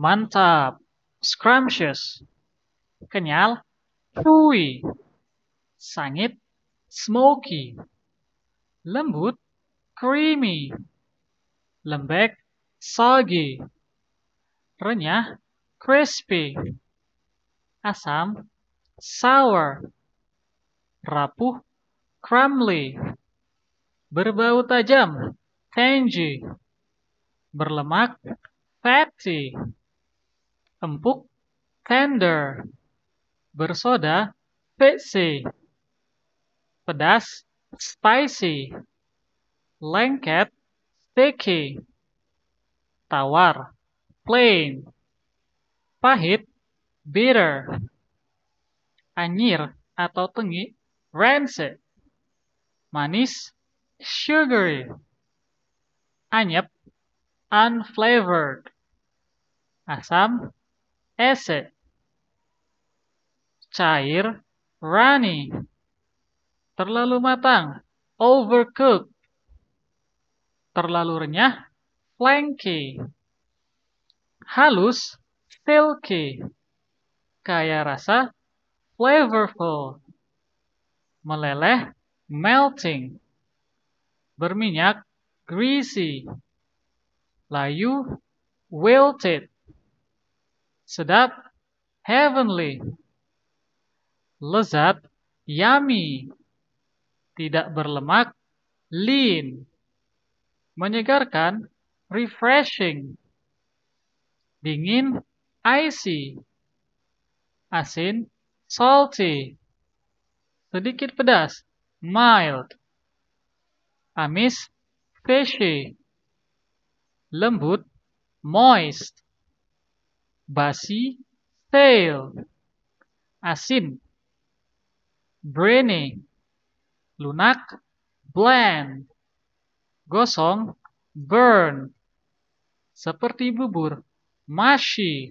mantap, scrumptious, kenyal, chewy, sangit, smoky, lembut, creamy, lembek, soggy, renyah, crispy, asam, sour, rapuh, crumbly, berbau tajam, tangy, berlemak, fatty, empuk, tender, bersoda, fizzy, pedas, spicy, lengket, sticky, tawar, plain, pahit, bitter, anyir atau tengi, rancid, manis, sugary, anyep, unflavored, asam, acid, cair, runny, terlalu matang, overcooked, terlalu renyah, flaky, halus, silky, kaya rasa, flavorful, meleleh, melting, berminyak, greasy, layu, wilted, sedap, heavenly, lezat, yummy, tidak berlemak, lean, menyegarkan, refreshing, dingin, icy, asin, salty, sedikit pedas, mild, amis, fishy, lembut, moist, basi, stale, asin, briny, lunak, bland, gosong, burn, seperti bubur, mushy,